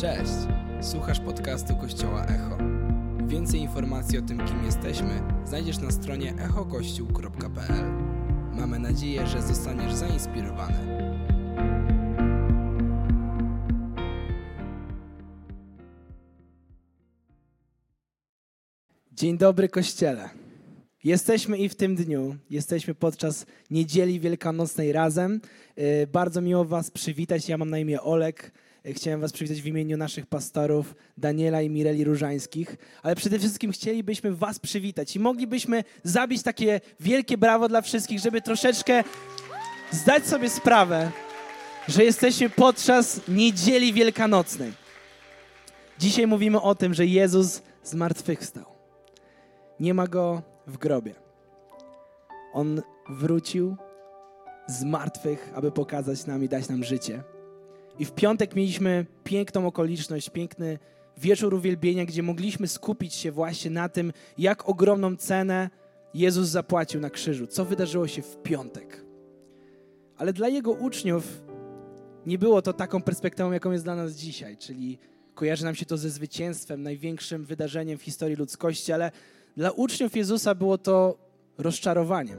Cześć! Słuchasz podcastu Kościoła Echo. Więcej informacji o tym, kim jesteśmy, znajdziesz na stronie echokościół.pl. Mamy nadzieję, że zostaniesz zainspirowany. Dzień dobry, Kościele. Jesteśmy i w tym dniu, jesteśmy podczas niedzieli wielkanocnej razem. Yy, Bardzo miło Was przywitać. Ja mam na imię Olek. Yy, Chciałem Was przywitać w imieniu naszych pastorów Daniela i Mireli Różańskich, ale przede wszystkim chcielibyśmy Was przywitać i moglibyśmy zabić takie wielkie brawo dla wszystkich, żeby troszeczkę zdać sobie sprawę, że jesteśmy podczas niedzieli wielkanocnej. Dzisiaj mówimy o tym, że Jezus zmartwychwstał. Nie ma go w grobie. On wrócił z martwych, aby pokazać nam i dać nam życie. I w piątek mieliśmy piękną okoliczność, piękny wieczór uwielbienia, gdzie mogliśmy skupić się właśnie na tym, jak ogromną cenę Jezus zapłacił na krzyżu, co wydarzyło się w piątek. Ale dla Jego uczniów nie było to taką perspektywą, jaką jest dla nas dzisiaj, czyli kojarzy nam się to ze zwycięstwem, największym wydarzeniem w historii ludzkości, ale dla uczniów Jezusa było to rozczarowaniem.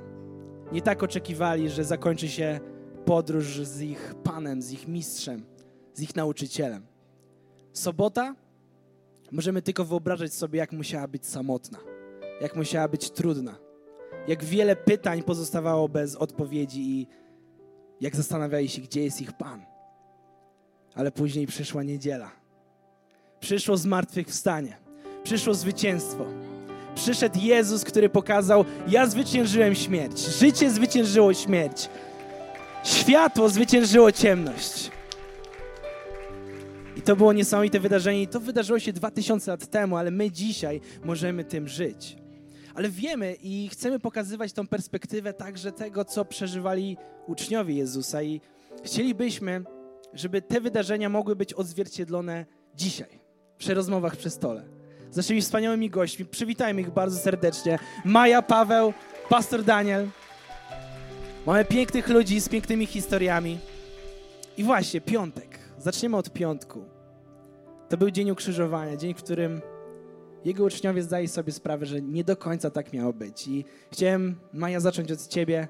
Nie tak oczekiwali, że zakończy się podróż z ich Panem, z ich mistrzem, z ich nauczycielem. Sobota możemy tylko wyobrażać sobie, jak musiała być samotna, jak musiała być trudna, jak wiele pytań pozostawało bez odpowiedzi i jak zastanawiali się, gdzie jest ich Pan. Ale później przyszła niedziela. Przyszło zmartwychwstanie. Przyszło zwycięstwo. Przyszedł Jezus, który pokazał: Ja zwyciężyłem śmierć. Życie zwyciężyło śmierć. Światło zwyciężyło ciemność. I to było niesamowite wydarzenie. I to wydarzyło się 2000 lat temu, ale my dzisiaj możemy tym żyć. Ale wiemy i chcemy pokazywać tą perspektywę także tego, co przeżywali uczniowie Jezusa. I chcielibyśmy, żeby te wydarzenia mogły być odzwierciedlone dzisiaj, przy rozmowach przy stole z naszymi wspaniałymi gośćmi. Przywitajmy ich bardzo serdecznie. Maja, Paweł, pastor Daniel. Mamy pięknych ludzi z pięknymi historiami. I właśnie, piątek. Zaczniemy od piątku. To był dzień ukrzyżowania, dzień, w którym jego uczniowie zdali sobie sprawę, że nie do końca tak miało być. I chciałem, Maja, zacząć od ciebie.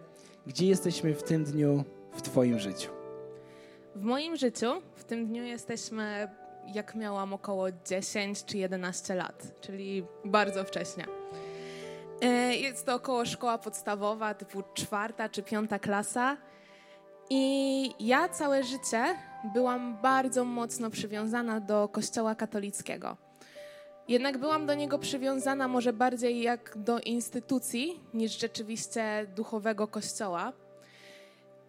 Gdzie jesteśmy w tym dniu w twoim życiu? W moim życiu w tym dniu jesteśmy, jak miałam około 10 czy 11 lat, czyli bardzo wcześnie. E, Jest to około szkoła podstawowa, typu czwarta czy piąta klasa. I ja całe życie byłam bardzo mocno przywiązana do kościoła katolickiego. Jednak byłam do niego przywiązana może bardziej jak do instytucji niż rzeczywiście duchowego kościoła.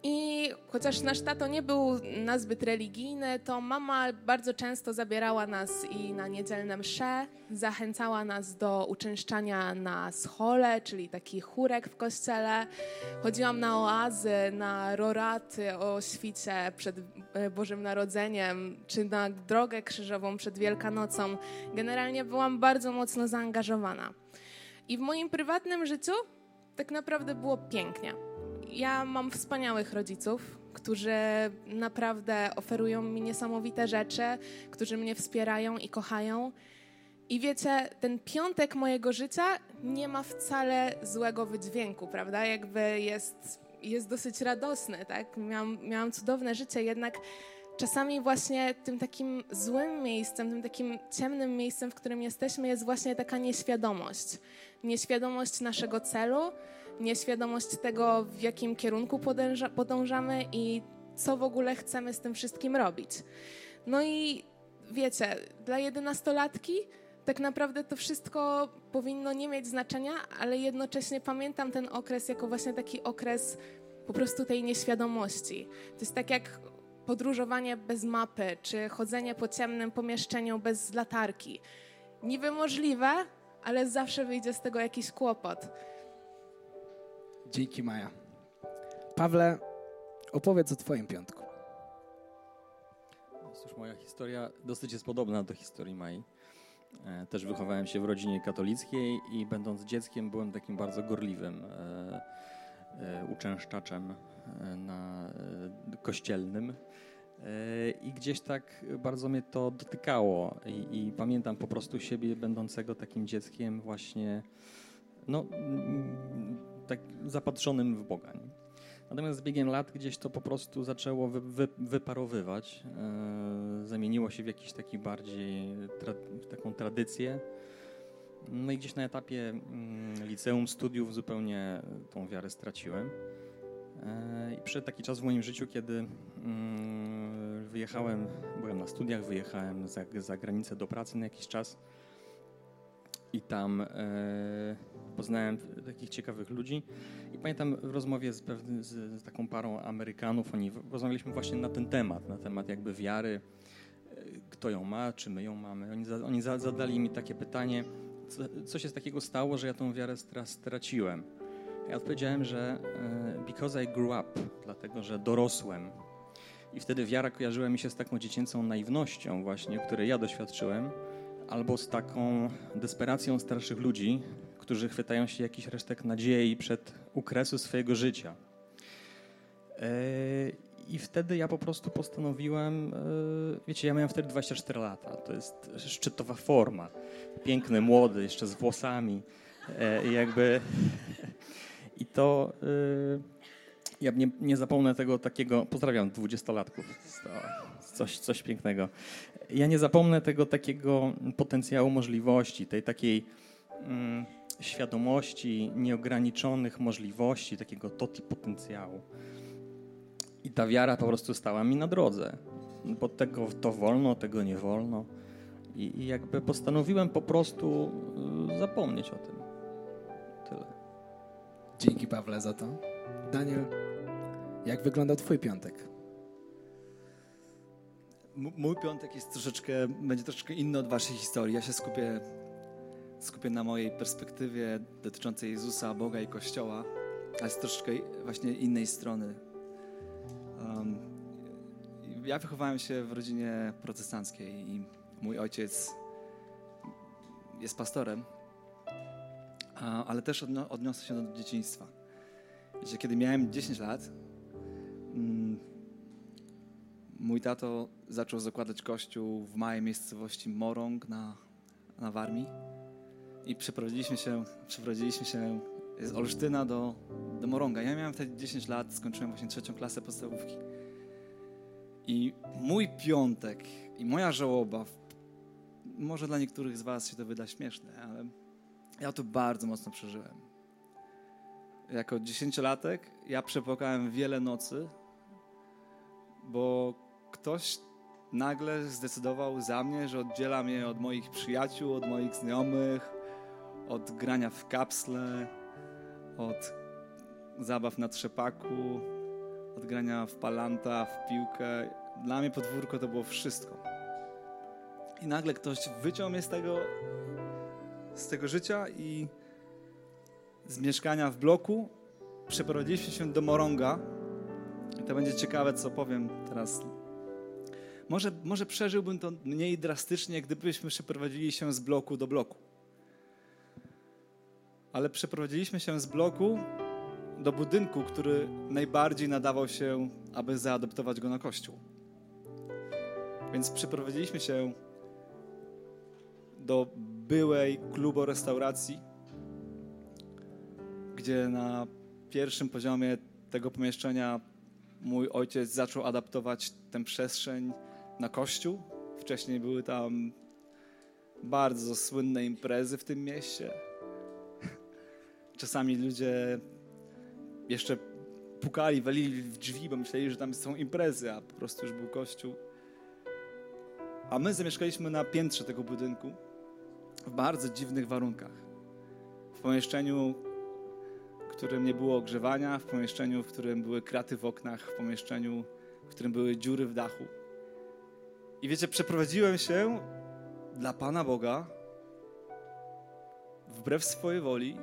I chociaż nasz tato nie był nazbyt religijny, to mama bardzo często zabierała nas i na niedzielne msze, zachęcała nas do uczęszczania na schole, czyli taki chórek w kościele. Chodziłam na oazy, na roraty o świcie przed e, Bożym Narodzeniem, czy na drogę krzyżową przed Wielkanocą. Generalnie byłam bardzo mocno zaangażowana. I w moim prywatnym życiu tak naprawdę było pięknie ja mam wspaniałych rodziców, którzy naprawdę oferują mi niesamowite rzeczy, którzy mnie wspierają i kochają. I wiecie, ten piątek mojego życia nie ma wcale złego wydźwięku, prawda? Jakby jest, jest dosyć radosny, tak? Miałam, miałam cudowne życie, jednak czasami właśnie tym takim złym miejscem, tym takim ciemnym miejscem, w którym jesteśmy, jest właśnie taka nieświadomość. Nieświadomość naszego celu, nieświadomość tego, w jakim kierunku podąża, podążamy i co w ogóle chcemy z tym wszystkim robić. No i wiecie, dla jedenastolatki tak naprawdę to wszystko powinno nie mieć znaczenia, ale jednocześnie pamiętam ten okres jako właśnie taki okres po prostu tej nieświadomości. To jest tak jak podróżowanie bez mapy, czy chodzenie po ciemnym pomieszczeniu bez latarki. Niby możliwe, ale zawsze wyjdzie z tego jakiś kłopot. Dzięki, Maja. Pawle, opowiedz o twoim piątku. Cóż, moja historia dosyć jest podobna do historii Mai. E, Też wychowałem się w rodzinie katolickiej i będąc dzieckiem byłem takim bardzo gorliwym e, e, uczęszczaczem na, kościelnym. I gdzieś tak bardzo mnie to dotykało i, i pamiętam po prostu siebie będącego takim dzieckiem właśnie no, tak zapatrzonym w Boga. Nie? Natomiast z biegiem lat gdzieś to po prostu zaczęło wy, wy, wyparowywać. E, zamieniło się w jakiś taki bardziej tra, taką tradycję. No i gdzieś na etapie mm, liceum, studiów zupełnie tą wiarę straciłem. E, I przyszedł taki czas w moim życiu, kiedy mm, wyjechałem, byłem na studiach, wyjechałem za, za granicę do pracy na jakiś czas i tam e, poznałem takich ciekawych ludzi. I pamiętam w rozmowie z, z, taką parą Amerykanów, oni rozmawialiśmy właśnie na ten temat, na temat jakby wiary, e, kto ją ma, czy my ją mamy. Oni, za, oni za, zadali mi takie pytanie, co, co się z takiego stało, że ja tą wiarę stra, straciłem. Ja odpowiedziałem, że e, because I grew up, dlatego że dorosłem. I wtedy wiara kojarzyła mi się z taką dziecięcą naiwnością właśnie, której ja doświadczyłem, albo z taką desperacją starszych ludzi, którzy chwytają się jakichś resztek nadziei przed ukresu swojego życia. E, I wtedy ja po prostu postanowiłem, e, wiecie, ja miałem wtedy 24 lata, to jest szczytowa forma, piękny, młody, jeszcze z włosami e, i jakby i to ja nie, nie zapomnę tego takiego, pozdrawiam dwudziestolatków, coś, coś pięknego. Ja nie zapomnę tego takiego potencjału możliwości, tej takiej mm, świadomości, nieograniczonych możliwości, takiego toti potencjału. I ta wiara po prostu stała mi na drodze, bo tego to wolno, tego nie wolno. I, i jakby postanowiłem po prostu y, zapomnieć o tym. Tyle. Dzięki Pawle za to. Daniel, jak wyglądał Twój piątek? mój piątek jest troszeczkę, będzie troszeczkę inny od waszej historii. Ja się skupię, skupię na mojej perspektywie dotyczącej Jezusa, Boga i Kościoła, ale z troszeczkę właśnie innej strony. Um, ja wychowałem się w rodzinie protestanckiej i mój ojciec jest pastorem, ale też odniosę się do dzieciństwa. Wiecie, kiedy miałem 10 lat, mm, mój tato zaczął zakładać kościół w małej miejscowości Morąg na, na Warmii i przeprowadziliśmy się, przeprowadziliśmy się z Olsztyna do, do Morąga. Ja miałem wtedy 10 lat, skończyłem właśnie trzecią klasę podstawówki. I mój piątek i moja żałoba, może dla niektórych z was się to wyda śmieszne, ale ja to bardzo mocno przeżyłem. Jako dziesięciolatek ja przepłakałem wiele nocy, bo ktoś nagle zdecydował za mnie, że oddziela mnie od moich przyjaciół, od moich znajomych, od grania w kapsle, od zabaw na trzepaku, od grania w palanta, w piłkę. Dla mnie podwórko to było wszystko. I nagle ktoś wyciął mnie z tego, z tego życia i z mieszkania w bloku przeprowadziliśmy się do Moronga. I to będzie ciekawe, co powiem teraz może, może przeżyłbym to mniej drastycznie, gdybyśmy przeprowadzili się z bloku do bloku. Ale przeprowadziliśmy się z bloku do budynku, który najbardziej nadawał się, aby zaadoptować go na kościół. Więc przeprowadziliśmy się do byłej klubu restauracji, gdzie na pierwszym poziomie tego pomieszczenia mój ojciec zaczął adaptować tę przestrzeń na kościół. Wcześniej były tam bardzo słynne imprezy w tym mieście. Czasami ludzie jeszcze pukali, walili w drzwi, bo myśleli, że tam są imprezy, a po prostu już był kościół. A my zamieszkaliśmy na piętrze tego budynku w bardzo dziwnych warunkach. W pomieszczeniu, w którym nie było ogrzewania, w pomieszczeniu, w którym były kraty w oknach, w pomieszczeniu, w którym były dziury w dachu. I wiecie, przeprowadziłem się dla Pana Boga wbrew swojej woli,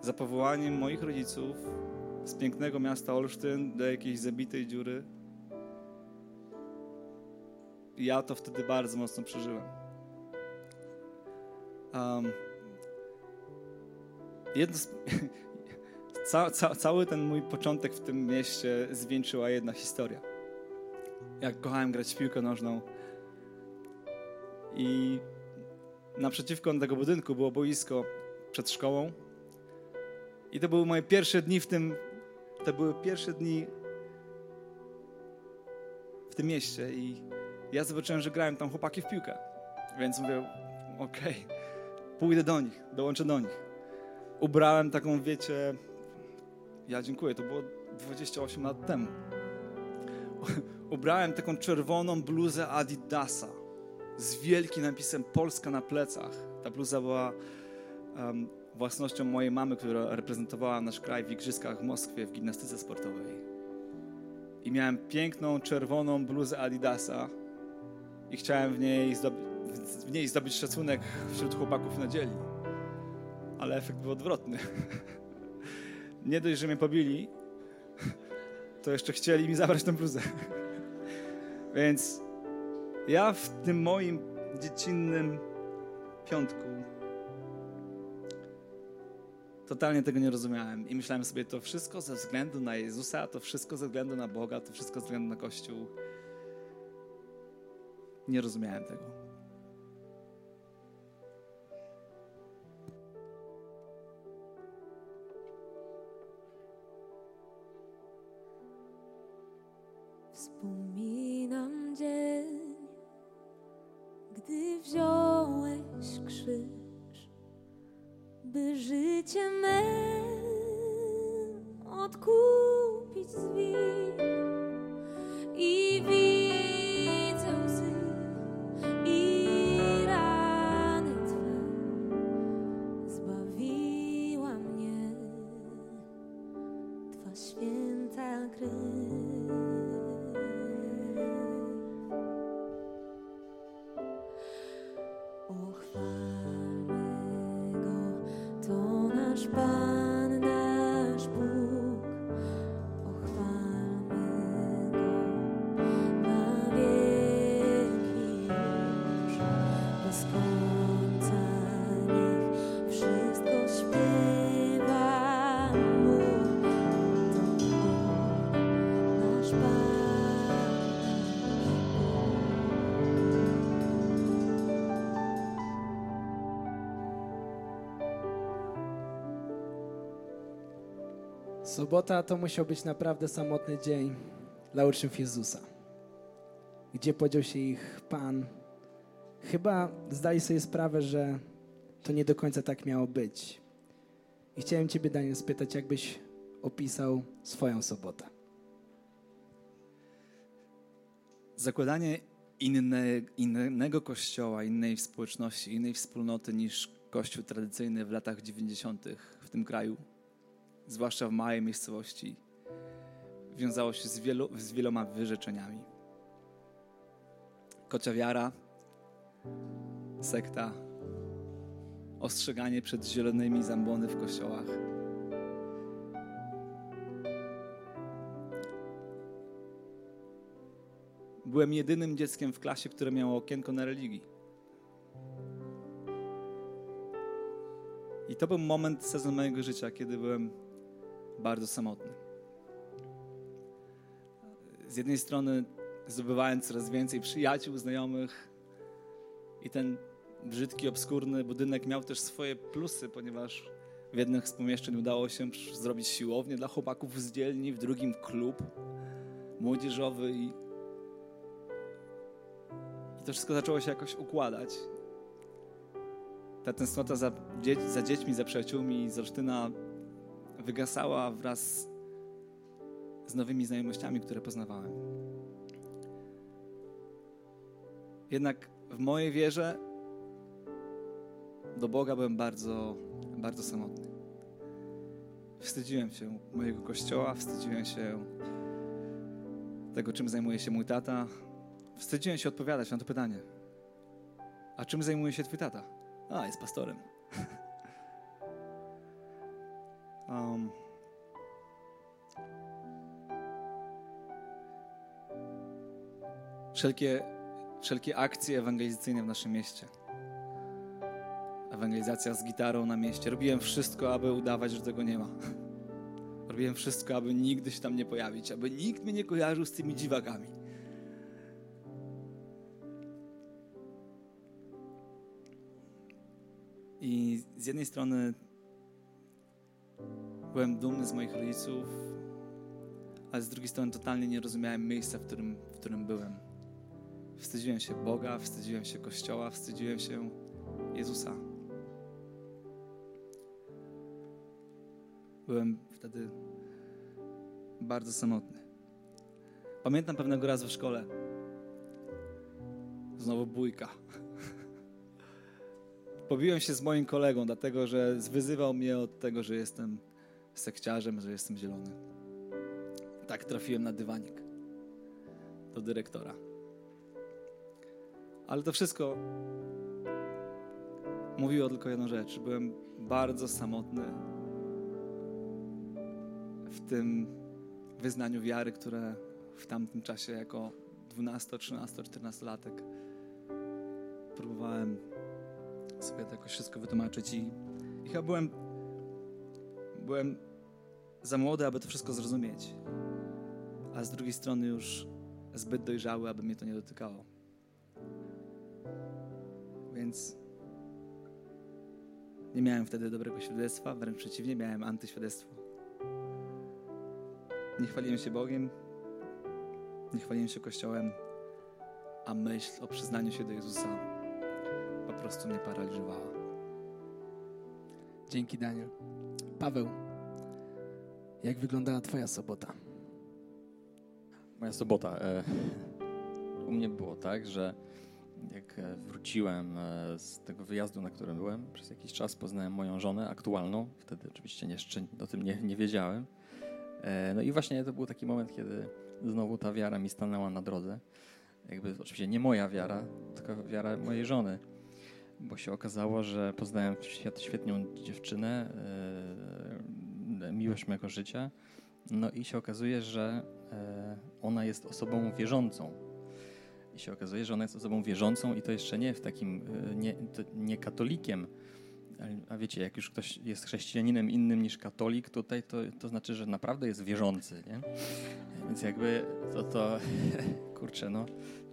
za powołaniem moich rodziców z pięknego miasta Olsztyn do jakiejś zabitej dziury. Ja to wtedy bardzo mocno przeżyłem. Um, jedno z, ca, ca, cały ten mój początek w tym mieście zwieńczyła jedna historia. jak kochałem grać w piłkę nożną. I naprzeciwko tego budynku było boisko przed szkołą. I to były moje pierwsze dni w tym, to były pierwsze dni w tym mieście i ja zobaczyłem, że grają tam chłopaki w piłkę. Więc mówię, okej, okay, pójdę do nich, dołączę do nich. Ubrałem taką, wiecie, ja dziękuję, to było 28 lat temu. Ubrałem taką czerwoną bluzę Adidasa z wielkim napisem Polska na plecach. Ta bluza była um, własnością mojej mamy, która reprezentowała nasz kraj w igrzyskach w Moskwie w gimnastyce sportowej. I miałem piękną, czerwoną bluzę Adidasa i chciałem w niej, w niej zdobyć szacunek wśród chłopaków na dzieli. Ale efekt był odwrotny. Nie dość, że mnie pobili, to jeszcze chcieli mi zabrać tę bluzę. Więc ja w tym moim dziecinnym piątku totalnie tego nie rozumiałem i myślałem sobie, to wszystko ze względu na Jezusa, to wszystko ze względu na Boga, to wszystko ze względu na Kościół. Nie rozumiałem tego. To Sobota to musiał być naprawdę samotny dzień dla uczniów Jezusa. Gdzie podział się ich Pan? Chyba zdali sobie sprawę, że to nie do końca tak miało być. I chciałem Ciebie, Daniel, spytać, jakbyś opisał swoją sobotę. Zakładanie inne, innego kościoła, innej społeczności, innej wspólnoty niż kościół tradycyjny w latach 90. w tym kraju, zwłaszcza w małej miejscowości, wiązało się z, wielu, z wieloma wyrzeczeniami. Kocia wiara, sekta, ostrzeganie przed zielonymi zambony w kościołach. Byłem jedynym dzieckiem w klasie, które miało okienko na religii. I to był moment, sezon mojego życia, kiedy byłem bardzo samotny. Z jednej strony zdobywałem coraz więcej przyjaciół, znajomych i ten brzydki, obskurny budynek miał też swoje plusy, ponieważ w jednym z pomieszczeń udało się zrobić siłownię dla chłopaków z dzielni, w drugim klub młodzieżowy i, i to wszystko zaczęło się jakoś układać. Ta tęsknota za, dzie za dziećmi, za przyjaciółmi z Olsztyna wygasała wraz z nowymi znajomościami, które poznawałem. Jednak w mojej wierze do Boga byłem bardzo, bardzo samotny. Wstydziłem się mojego kościoła, wstydziłem się tego, czym zajmuje się mój tata. Wstydziłem się odpowiadać na to pytanie. A czym zajmuje się twój tata? A, jest pastorem. Um, wszelkie, wszelkie akcje ewangelizacyjne w naszym mieście. Ewangelizacja z gitarą na mieście. Robiłem wszystko, aby udawać, że tego nie ma. Robiłem wszystko, aby nigdy się tam nie pojawić, aby nikt mnie nie kojarzył z tymi dziwakami. I z jednej strony byłem dumny z moich rodziców, ale z drugiej strony totalnie nie rozumiałem miejsca, w którym, w którym byłem. Wstydziłem się Boga, wstydziłem się Kościoła, wstydziłem się Jezusa. Byłem wtedy bardzo samotny. Pamiętam pewnego razu w szkole. Znowu bójka. Pobiłem się z moim kolegą, dlatego że zwyzywał mnie od tego, że jestem sekciarzem, że jestem zielony. Tak trafiłem na dywanik do dyrektora. Ale to wszystko mówiło tylko jedną rzecz. Byłem bardzo samotny w tym wyznaniu wiary, które w tamtym czasie jako 12, 13, 14 latek próbowałem sobie to jakoś wszystko wytłumaczyć i, i chyba byłem, byłem za młody, aby to wszystko zrozumieć, a z drugiej strony już zbyt dojrzały, aby mnie to nie dotykało. Więc nie miałem wtedy dobrego świadectwa, wręcz przeciwnie, miałem antyświadectwo. Nie chwaliłem się Bogiem, nie chwaliłem się Kościołem, a myśl o przyznaniu się do Jezusa po prostu mnie paraliżowała. Dzięki, Daniel. Paweł, jak wyglądała Twoja sobota? Moja sobota. E, u mnie było tak, że jak e, wróciłem e, z tego wyjazdu, na którym byłem, przez jakiś czas poznałem moją żonę aktualną. Wtedy oczywiście jeszcze o tym nie, nie wiedziałem. No i właśnie to był taki moment, kiedy znowu ta wiara mi stanęła na drodze. Jakby oczywiście nie moja wiara, tylko wiara mojej żony. Bo się okazało, że poznałem świetną dziewczynę, e, miłość mego życia. No i się okazuje, że e, ona jest osobą wierzącą. I się okazuje, że ona jest osobą wierzącą i to jeszcze nie w takim, e, nie, to nie katolikiem. A wiecie, jak już ktoś jest chrześcijaninem innym niż katolik, tutaj to, to znaczy, że naprawdę jest wierzący, nie? Więc jakby to, to kurczę, no,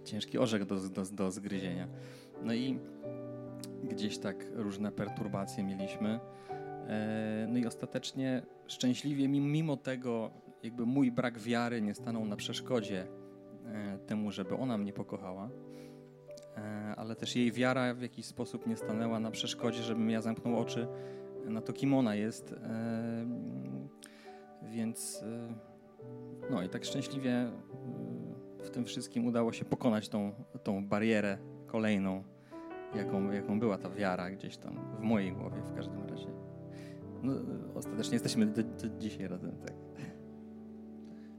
ciężki orzech do, do, do zgryzienia. No i gdzieś tak różne perturbacje mieliśmy. E, No i ostatecznie szczęśliwie, mimo- tego, jakby mój brak wiary nie stanął na przeszkodzie e, temu, żeby ona mnie pokochała, E, ale też jej wiara w jakiś sposób nie stanęła na przeszkodzie, żebym ja zamknął oczy na to, kim ona jest. Więc no i tak szczęśliwie w tym wszystkim udało się pokonać tą, tą barierę kolejną, jaką, jaką była ta wiara gdzieś tam w mojej głowie w każdym razie. No, ostatecznie jesteśmy do, do dzisiaj razem, tak.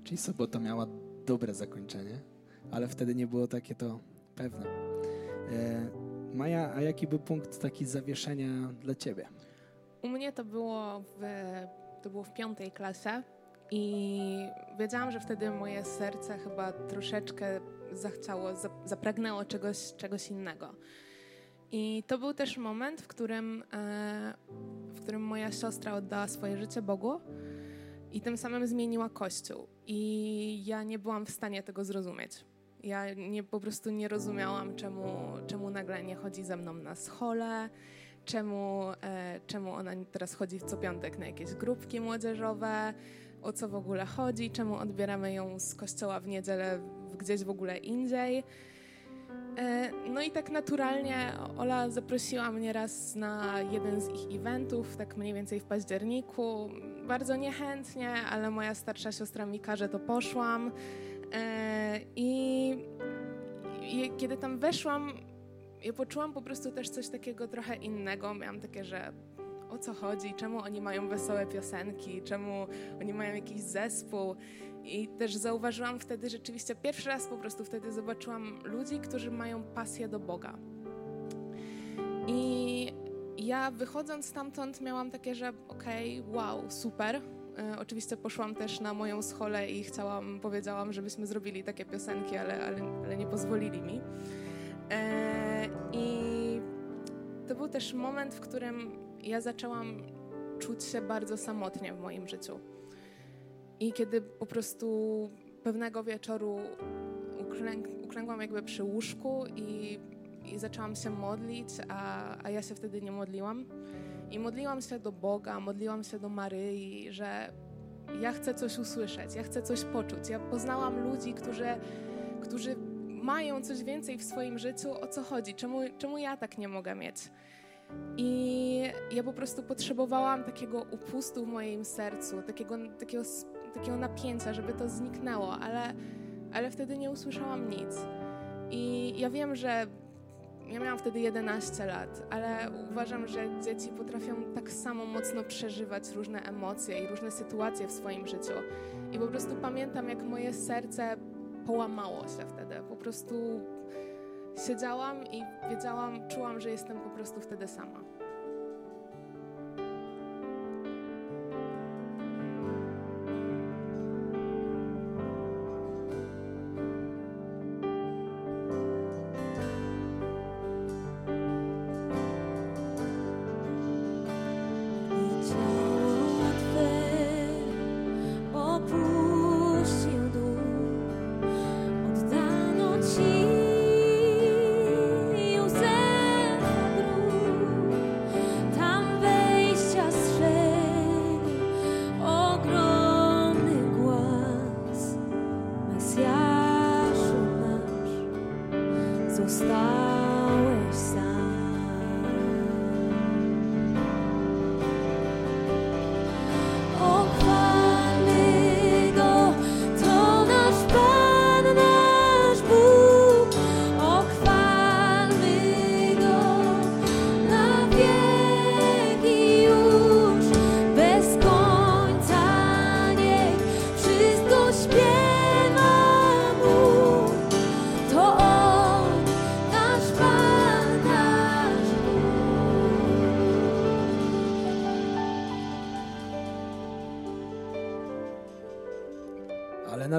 Czyli sobota miała dobre zakończenie, ale wtedy nie było takie to pewne. E, Maja, a jaki był punkt taki zawieszenia dla Ciebie? U mnie to było w, to było w piątej klasie i wiedziałam, że wtedy moje serce chyba troszeczkę zachciało, za- zapragnęło czegoś, czegoś innego. I to był też moment, w którym, e, w którym moja siostra oddała swoje życie Bogu i tym samym zmieniła Kościół. I ja nie byłam w stanie tego zrozumieć. Ja nie, po prostu nie rozumiałam, czemu, czemu nagle nie chodzi ze mną na schole, czemu, e, czemu ona teraz chodzi co piątek na jakieś grupki młodzieżowe, o co w ogóle chodzi, czemu odbieramy ją z kościoła w niedzielę gdzieś w ogóle indziej. E, No i tak naturalnie Ola zaprosiła mnie raz na jeden z ich eventów, tak mniej więcej w październiku. Bardzo niechętnie, ale moja starsza siostra Mika, że to poszłam. E, I, I kiedy tam weszłam, ja poczułam po prostu też coś takiego trochę innego. Miałam takie, że o co chodzi, czemu oni mają wesołe piosenki, czemu oni mają jakiś zespół. I też zauważyłam wtedy rzeczywiście, pierwszy raz po prostu wtedy zobaczyłam ludzi, którzy mają pasję do Boga. I ja wychodząc stamtąd miałam takie, że okej, wow, super. E, oczywiście poszłam też na moją scholę i chciałam, powiedziałam, żebyśmy zrobili takie piosenki, ale, ale, ale nie pozwolili mi. E, I to był też moment, w którym ja zaczęłam czuć się bardzo samotnie w moim życiu. I kiedy po prostu pewnego wieczoru uklęk, uklękłam jakby przy łóżku i i zaczęłam się modlić, a, a ja się wtedy nie modliłam. I modliłam się do Boga, modliłam się do Maryi, że ja chcę coś usłyszeć, ja chcę coś poczuć. Ja poznałam ludzi, którzy, którzy mają coś więcej w swoim życiu. O co chodzi? Czemu, czemu ja tak nie mogę mieć? I ja po prostu potrzebowałam takiego upustu w moim sercu, takiego, takiego, takiego napięcia, żeby to zniknęło, ale, ale wtedy nie usłyszałam nic. I ja wiem, że ja miałam wtedy 11 lat, ale uważam, że dzieci potrafią tak samo mocno przeżywać różne emocje i różne sytuacje w swoim życiu. I po prostu pamiętam, jak moje serce połamało się wtedy. Po prostu siedziałam i wiedziałam, czułam, że jestem po prostu wtedy sama.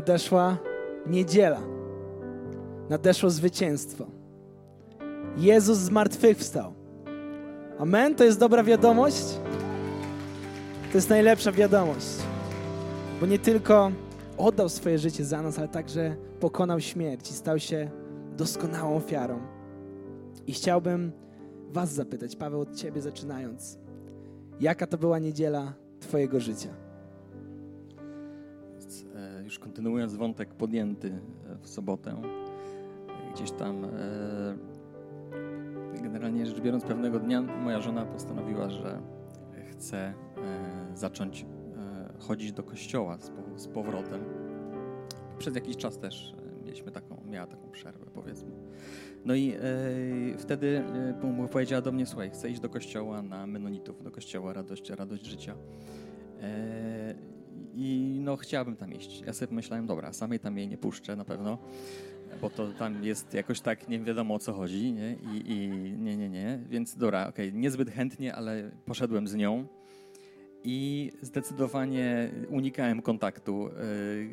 Nadeszła niedziela. Nadeszło zwycięstwo. Jezus zmartwychwstał. Amen? To jest dobra wiadomość? To jest najlepsza wiadomość. Bo nie tylko oddał swoje życie za nas, ale także pokonał śmierć i stał się doskonałą ofiarą. I chciałbym Was zapytać, Paweł, od Ciebie zaczynając. Jaka to była niedziela Twojego życia? Już kontynuując wątek podjęty e, w sobotę, e, gdzieś tam e, generalnie rzecz biorąc pewnego dnia moja żona postanowiła, że chce zacząć chodzić do kościoła z, pow- z powrotem. Przez jakiś czas też mieliśmy taką, miała taką przerwę powiedzmy. No i wtedy powiedziała do mnie, słuchaj, chcę iść do kościoła na Menonitów, do kościoła Radość, Radość Życia. I no chciałabym tam iść. Ja sobie pomyślałem, dobra, samej tam jej nie puszczę na pewno, bo to tam jest jakoś tak nie wiadomo o co chodzi, nie? I, i nie, nie, nie. Więc dobra, okej, niezbyt chętnie, ale poszedłem z nią i zdecydowanie unikałem kontaktu.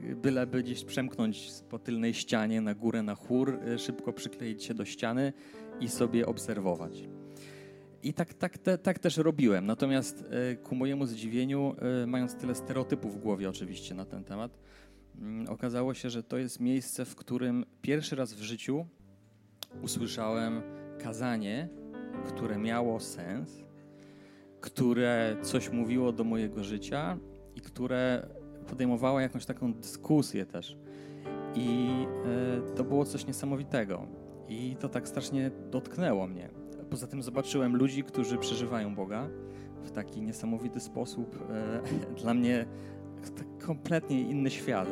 Yy, Byleby gdzieś przemknąć po tylnej ścianie na górę, na chór, yy, szybko przykleić się do ściany i sobie obserwować. I tak, tak, te, tak też robiłem. Natomiast e, ku mojemu zdziwieniu, e, mając tyle stereotypów w głowie oczywiście na ten temat, mm, okazało się, że to jest miejsce, w którym pierwszy raz w życiu usłyszałem kazanie, które miało sens, które coś mówiło do mojego życia i które podejmowało jakąś taką dyskusję też. I e, to było coś niesamowitego. I to tak strasznie dotknęło mnie. Poza tym zobaczyłem ludzi, którzy przeżywają Boga w taki niesamowity sposób. E, dla mnie kompletnie inny świat,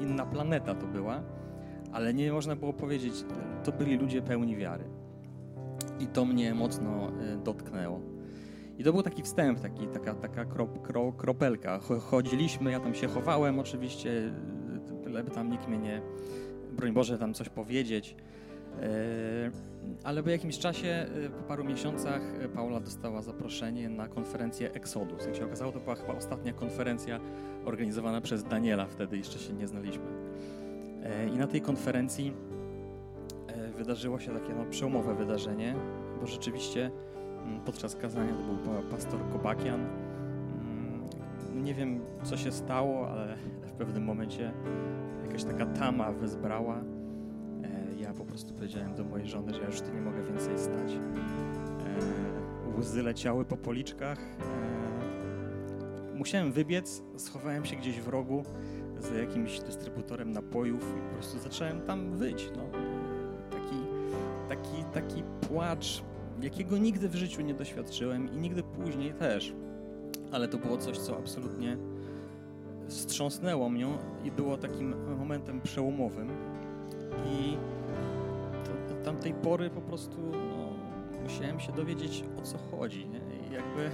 inna planeta to była, ale nie można było powiedzieć, e, to byli ludzie pełni wiary. I to mnie mocno e, dotknęło. I to był taki wstęp, taki, taka, taka krop, kro, kropelka. Cho- Chodziliśmy, ja tam się chowałem oczywiście, e, byleby tam nikt mnie nie, broń Boże, tam coś powiedzieć. E, Ale po jakimś czasie, e, po paru miesiącach, e, Paula dostała zaproszenie na konferencję Exodus. Jak się okazało, to była chyba ostatnia konferencja organizowana przez Daniela, wtedy jeszcze się nie znaliśmy. I na tej konferencji wydarzyło się takie no, przełomowe wydarzenie, bo rzeczywiście mm, podczas kazania to był pa- pastor Kobakian. Mm, Nie wiem, co się stało, ale w pewnym momencie jakaś taka tama wezbrała. Prostu powiedziałem do mojej żony, że ja już tu nie mogę więcej stać. E, łzy leciały po policzkach. E, musiałem wybiec, schowałem się gdzieś w rogu za jakimś dystrybutorem napojów i po prostu zacząłem tam wyć. No. Taki, taki, taki płacz, jakiego nigdy w życiu nie doświadczyłem i nigdy później też. Ale to było coś, co absolutnie wstrząsnęło mnie i było takim momentem przełomowym. I tamtej pory po prostu no, musiałem się dowiedzieć, o co chodzi. Nie? I jakby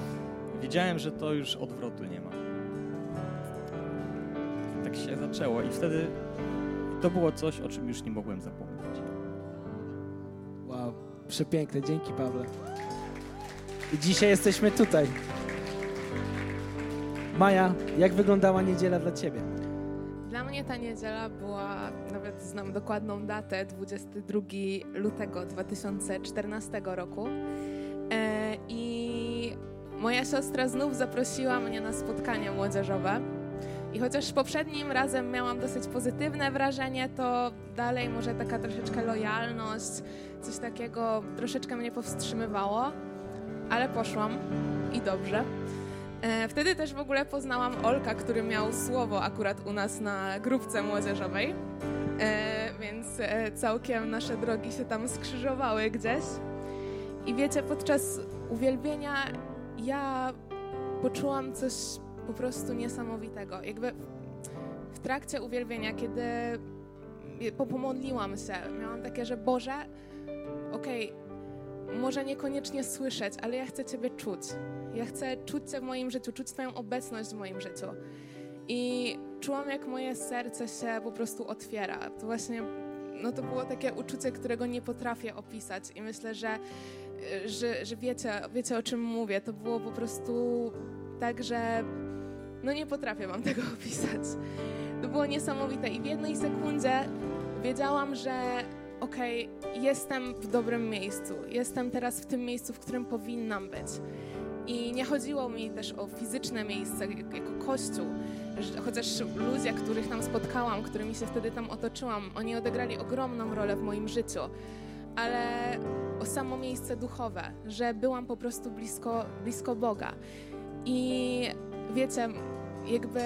wiedziałem, że to już odwrotu nie ma. Tak się zaczęło i wtedy to było coś, o czym już nie mogłem zapomnieć. Wow, przepiękne, dzięki Pawle. I dzisiaj jesteśmy tutaj. Maja, jak wyglądała niedziela dla Ciebie? Dla mnie ta niedziela była, znam dokładną datę, 22 lutego 2014 roku. E, I moja siostra znów zaprosiła mnie na spotkanie młodzieżowe. I chociaż poprzednim razem miałam dosyć pozytywne wrażenie, to dalej może taka troszeczkę lojalność, coś takiego troszeczkę mnie powstrzymywało, ale poszłam i dobrze. E, Wtedy też w ogóle poznałam Olka, który miał słowo akurat u nas na grupce młodzieżowej, więc e, całkiem nasze drogi się tam skrzyżowały gdzieś. I wiecie, podczas uwielbienia ja poczułam coś po prostu niesamowitego. Jakby w trakcie uwielbienia, kiedy po- pomodliłam się, miałam takie, że Boże, okej, może niekoniecznie słyszeć, ale ja chcę Ciebie czuć. Ja chcę czuć Cię w moim życiu, czuć Twoją obecność w moim życiu. I czułam, jak moje serce się po prostu otwiera. To właśnie, no to było takie uczucie, którego nie potrafię opisać. I myślę, że, że, że wiecie, wiecie, o czym mówię. To było po prostu tak, że no nie potrafię wam tego opisać. To było niesamowite i w jednej sekundzie wiedziałam, że okej, jestem w dobrym miejscu. Jestem teraz w tym miejscu, w którym powinnam być. I nie chodziło mi też o fizyczne miejsce jak- jako kościół, chociaż ludzie, których tam spotkałam, którymi się wtedy tam otoczyłam, oni odegrali ogromną rolę w moim życiu, ale o samo miejsce duchowe, że byłam po prostu blisko, blisko Boga. I wiecie, jakby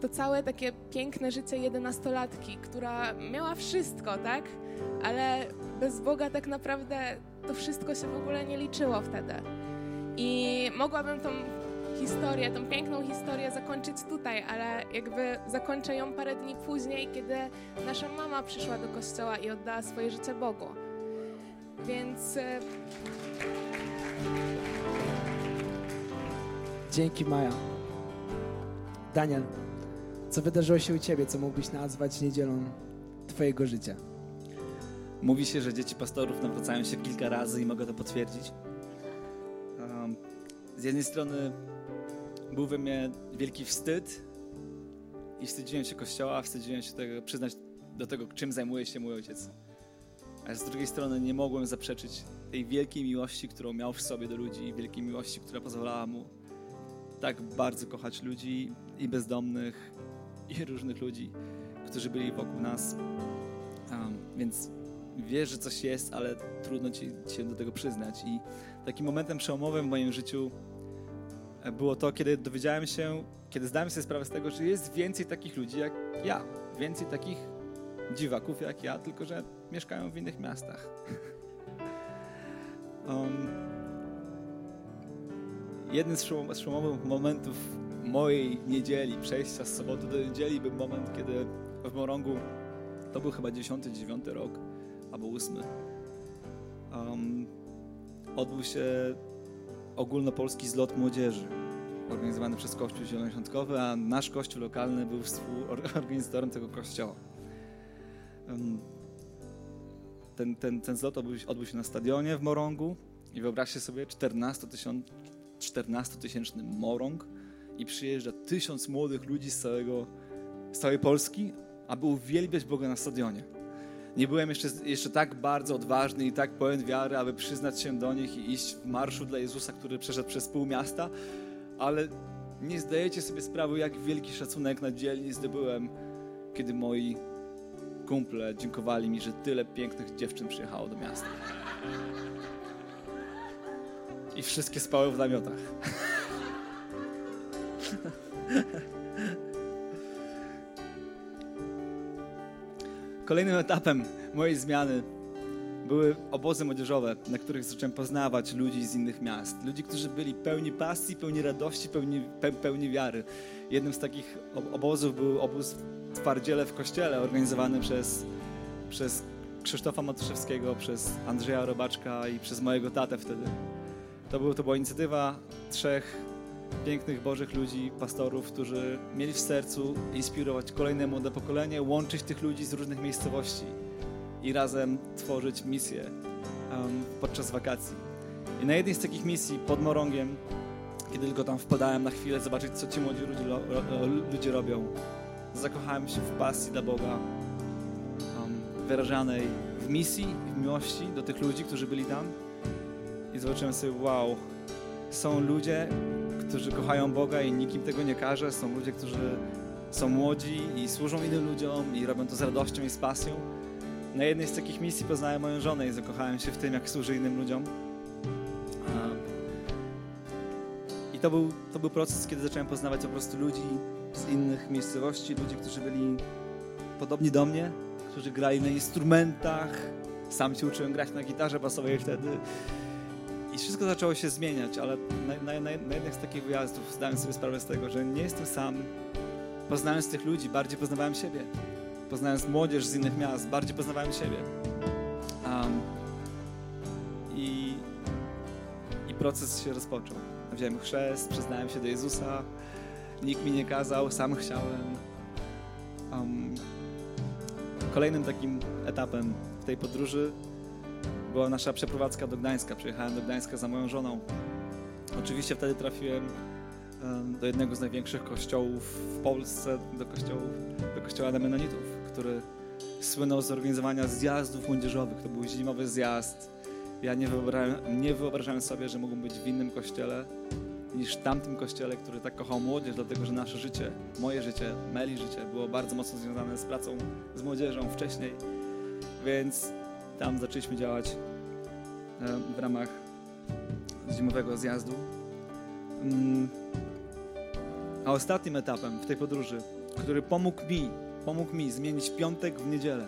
to całe takie piękne życie jedenastolatki, która miała wszystko, tak? Ale bez Boga tak naprawdę to wszystko się w ogóle nie liczyło wtedy. I mogłabym tą historię, tą piękną historię zakończyć tutaj, ale jakby zakończę ją parę dni później, kiedy nasza mama przyszła do kościoła i oddała swoje życie Bogu. Więc e, Dzięki Maja. Daniel, co wydarzyło się u Ciebie, co mógłbyś nazwać niedzielą Twojego życia? Mówi się, że dzieci pastorów nawracają się kilka razy i mogę to potwierdzić. Um, z jednej strony był we mnie wielki wstyd i wstydziłem się kościoła, wstydziłem się tego, przyznać do tego, czym zajmuje się mój ojciec. A z drugiej strony nie mogłem zaprzeczyć tej wielkiej miłości, którą miał w sobie do ludzi i wielkiej miłości, która pozwalała mu tak bardzo kochać ludzi i bezdomnych i różnych ludzi, którzy byli wokół nas. Um, więc wiesz, że coś jest, ale trudno ci się do tego przyznać. I takim momentem przełomowym w moim życiu było to, kiedy dowiedziałem się, kiedy zdałem sobie sprawę z tego, że jest więcej takich ludzi jak ja. Więcej takich dziwaków jak ja, tylko że mieszkają w innych miastach. um, jeden z przełomowych momentów mojej niedzieli, przejścia z soboty do niedzieli, był moment, kiedy w Morągu, to był chyba 10-9 rok, albo 8, um, odbył się ogólnopolski zlot młodzieży organizowany przez Kościół Zielonoświątkowy, a nasz kościół lokalny był współorganizatorem tego kościoła. Ten, ten, ten zlot odbył, się- odbył się na stadionie w Morągu i wyobraźcie sobie 14-tysięczny 14 Morąg i przyjeżdża tysiąc młodych ludzi z, całego, z całej Polski, aby uwielbiać Boga na stadionie. Nie byłem jeszcze, jeszcze tak bardzo odważny i tak pełen wiary, aby przyznać się do nich i iść w marszu dla Jezusa, który przeszedł przez pół miasta, ale nie zdajecie sobie sprawy, jak wielki szacunek na dzielni zdobyłem, kiedy moi kumple dziękowali mi, że tyle pięknych dziewczyn przyjechało do miasta. I wszystkie spały w namiotach. Kolejnym etapem mojej zmiany były obozy młodzieżowe, na których zacząłem poznawać ludzi z innych miast. Ludzi, którzy byli pełni pasji, pełni radości, pełni, pe, pełni wiary. Jednym z takich ob- obozów był obóz w Twardziele w Kościele, organizowany przez, przez Krzysztofa Matuszewskiego, przez Andrzeja Robaczka i przez mojego tatę wtedy. To, był, to była inicjatywa trzech pięknych Bożych ludzi, pastorów, którzy mieli w sercu inspirować kolejne młode pokolenie, łączyć tych ludzi z różnych miejscowości i razem tworzyć misję um, podczas wakacji. I na jednej z takich misji pod Morągiem, kiedy tylko tam wpadałem na chwilę zobaczyć, co ci młodzi ludzie, ro, ludzie robią, zakochałem się w pasji dla Boga, um, wyrażanej w misji, w miłości do tych ludzi, którzy byli tam. I zobaczyłem sobie, wow, są ludzie, którzy kochają Boga i nikim tego nie każe. Są ludzie, którzy są młodzi i służą innym ludziom i robią to z radością i z pasją. Na jednej z takich misji poznałem moją żonę i zakochałem się w tym, jak służy innym ludziom. I to był, to był proces, kiedy zacząłem poznawać po prostu ludzi z innych miejscowości, ludzi, którzy byli podobni do mnie, którzy grali na instrumentach. Sam się uczyłem grać na gitarze basowej wtedy. I wszystko zaczęło się zmieniać, ale na, na, na, jednych z takich wyjazdów zdałem sobie sprawę z tego, że nie jestem sam. Poznając tych ludzi, bardziej poznawałem siebie. Poznając młodzież z innych miast, bardziej poznawałem siebie. Um, i, I proces się rozpoczął. Wziąłem chrzest, przyznałem się do Jezusa. Nikt mi nie kazał, sam chciałem. Um, kolejnym takim etapem w tej podróży była nasza przeprowadzka do Gdańska. Przyjechałem do Gdańska za moją żoną. Oczywiście wtedy trafiłem em, do jednego z największych kościołów w Polsce, do, kościołów, do kościoła Menonitów, który słynął z organizowania zjazdów młodzieżowych. To był zimowy zjazd. Ja nie wyobrażałem, nie wyobrażałem sobie, że mogą być w innym kościele niż tamtym kościele, który tak kochał młodzież, dlatego że nasze życie, moje życie, Meli życie było bardzo mocno związane z pracą z młodzieżą wcześniej. Więc tam zaczęliśmy działać e, w ramach zimowego zjazdu. Mm. A ostatnim etapem w tej podróży, który pomógł mi, pomógł mi zmienić piątek w niedzielę.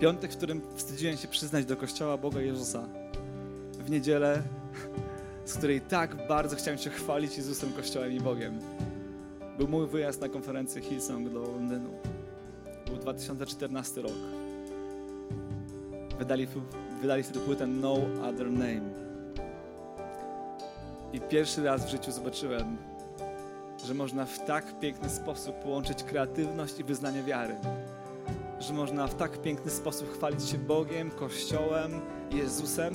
Piątek, w którym wstydziłem się przyznać do Kościoła Boga Jezusa. W niedzielę, z której tak bardzo chciałem się chwalić Jezusem, Kościołem i Bogiem. Był mój wyjazd na konferencję Hillsong do Londynu. Był 2014 rok wydali, wydali wtedy płytę No Other Name. I pierwszy raz w życiu zobaczyłem, że można w tak piękny sposób połączyć kreatywność i wyznanie wiary. Że można w tak piękny sposób chwalić się Bogiem, Kościołem, Jezusem,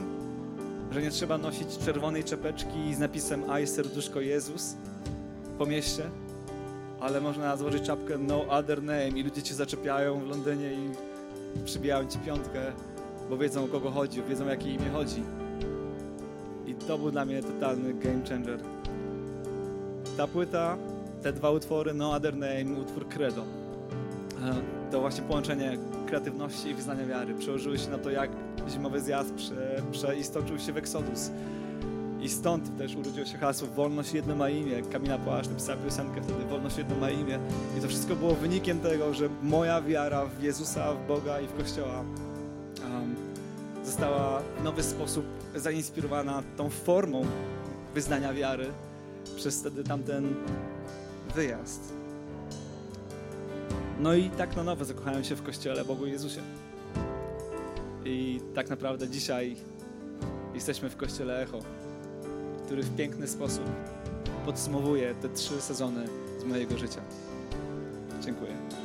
że nie trzeba nosić czerwonej czepeczki z napisem I serduszko Jezus po mieście, ale można założyć czapkę No Other Name i ludzie cię zaczepiają w Londynie i przybijają ci piątkę bo wiedzą o kogo chodzi, wiedzą jakie imię chodzi. I to był dla mnie totalny game changer. Ta płyta, te dwa utwory, No Other Name, utwór Credo, e, to właśnie połączenie kreatywności i wyznania wiary przełożyły się na to, jak zimowy zjazd prze, przeistoczył się w Exodus. I stąd też urodziło się hasło Wolność jedno ma imię. Kamila Płaszcz napisała piosenkę wtedy Wolność jedno ma imię. I to wszystko było wynikiem tego, że moja wiara w Jezusa, w Boga i w Kościoła została w nowy sposób zainspirowana tą formą wyznania wiary przez wtedy tamten wyjazd. No i tak na nowo zakochałem się w Kościele Bogu Jezusie. I tak naprawdę dzisiaj jesteśmy w Kościele Echo, który w piękny sposób podsumowuje te trzy sezony z mojego życia. Dziękuję.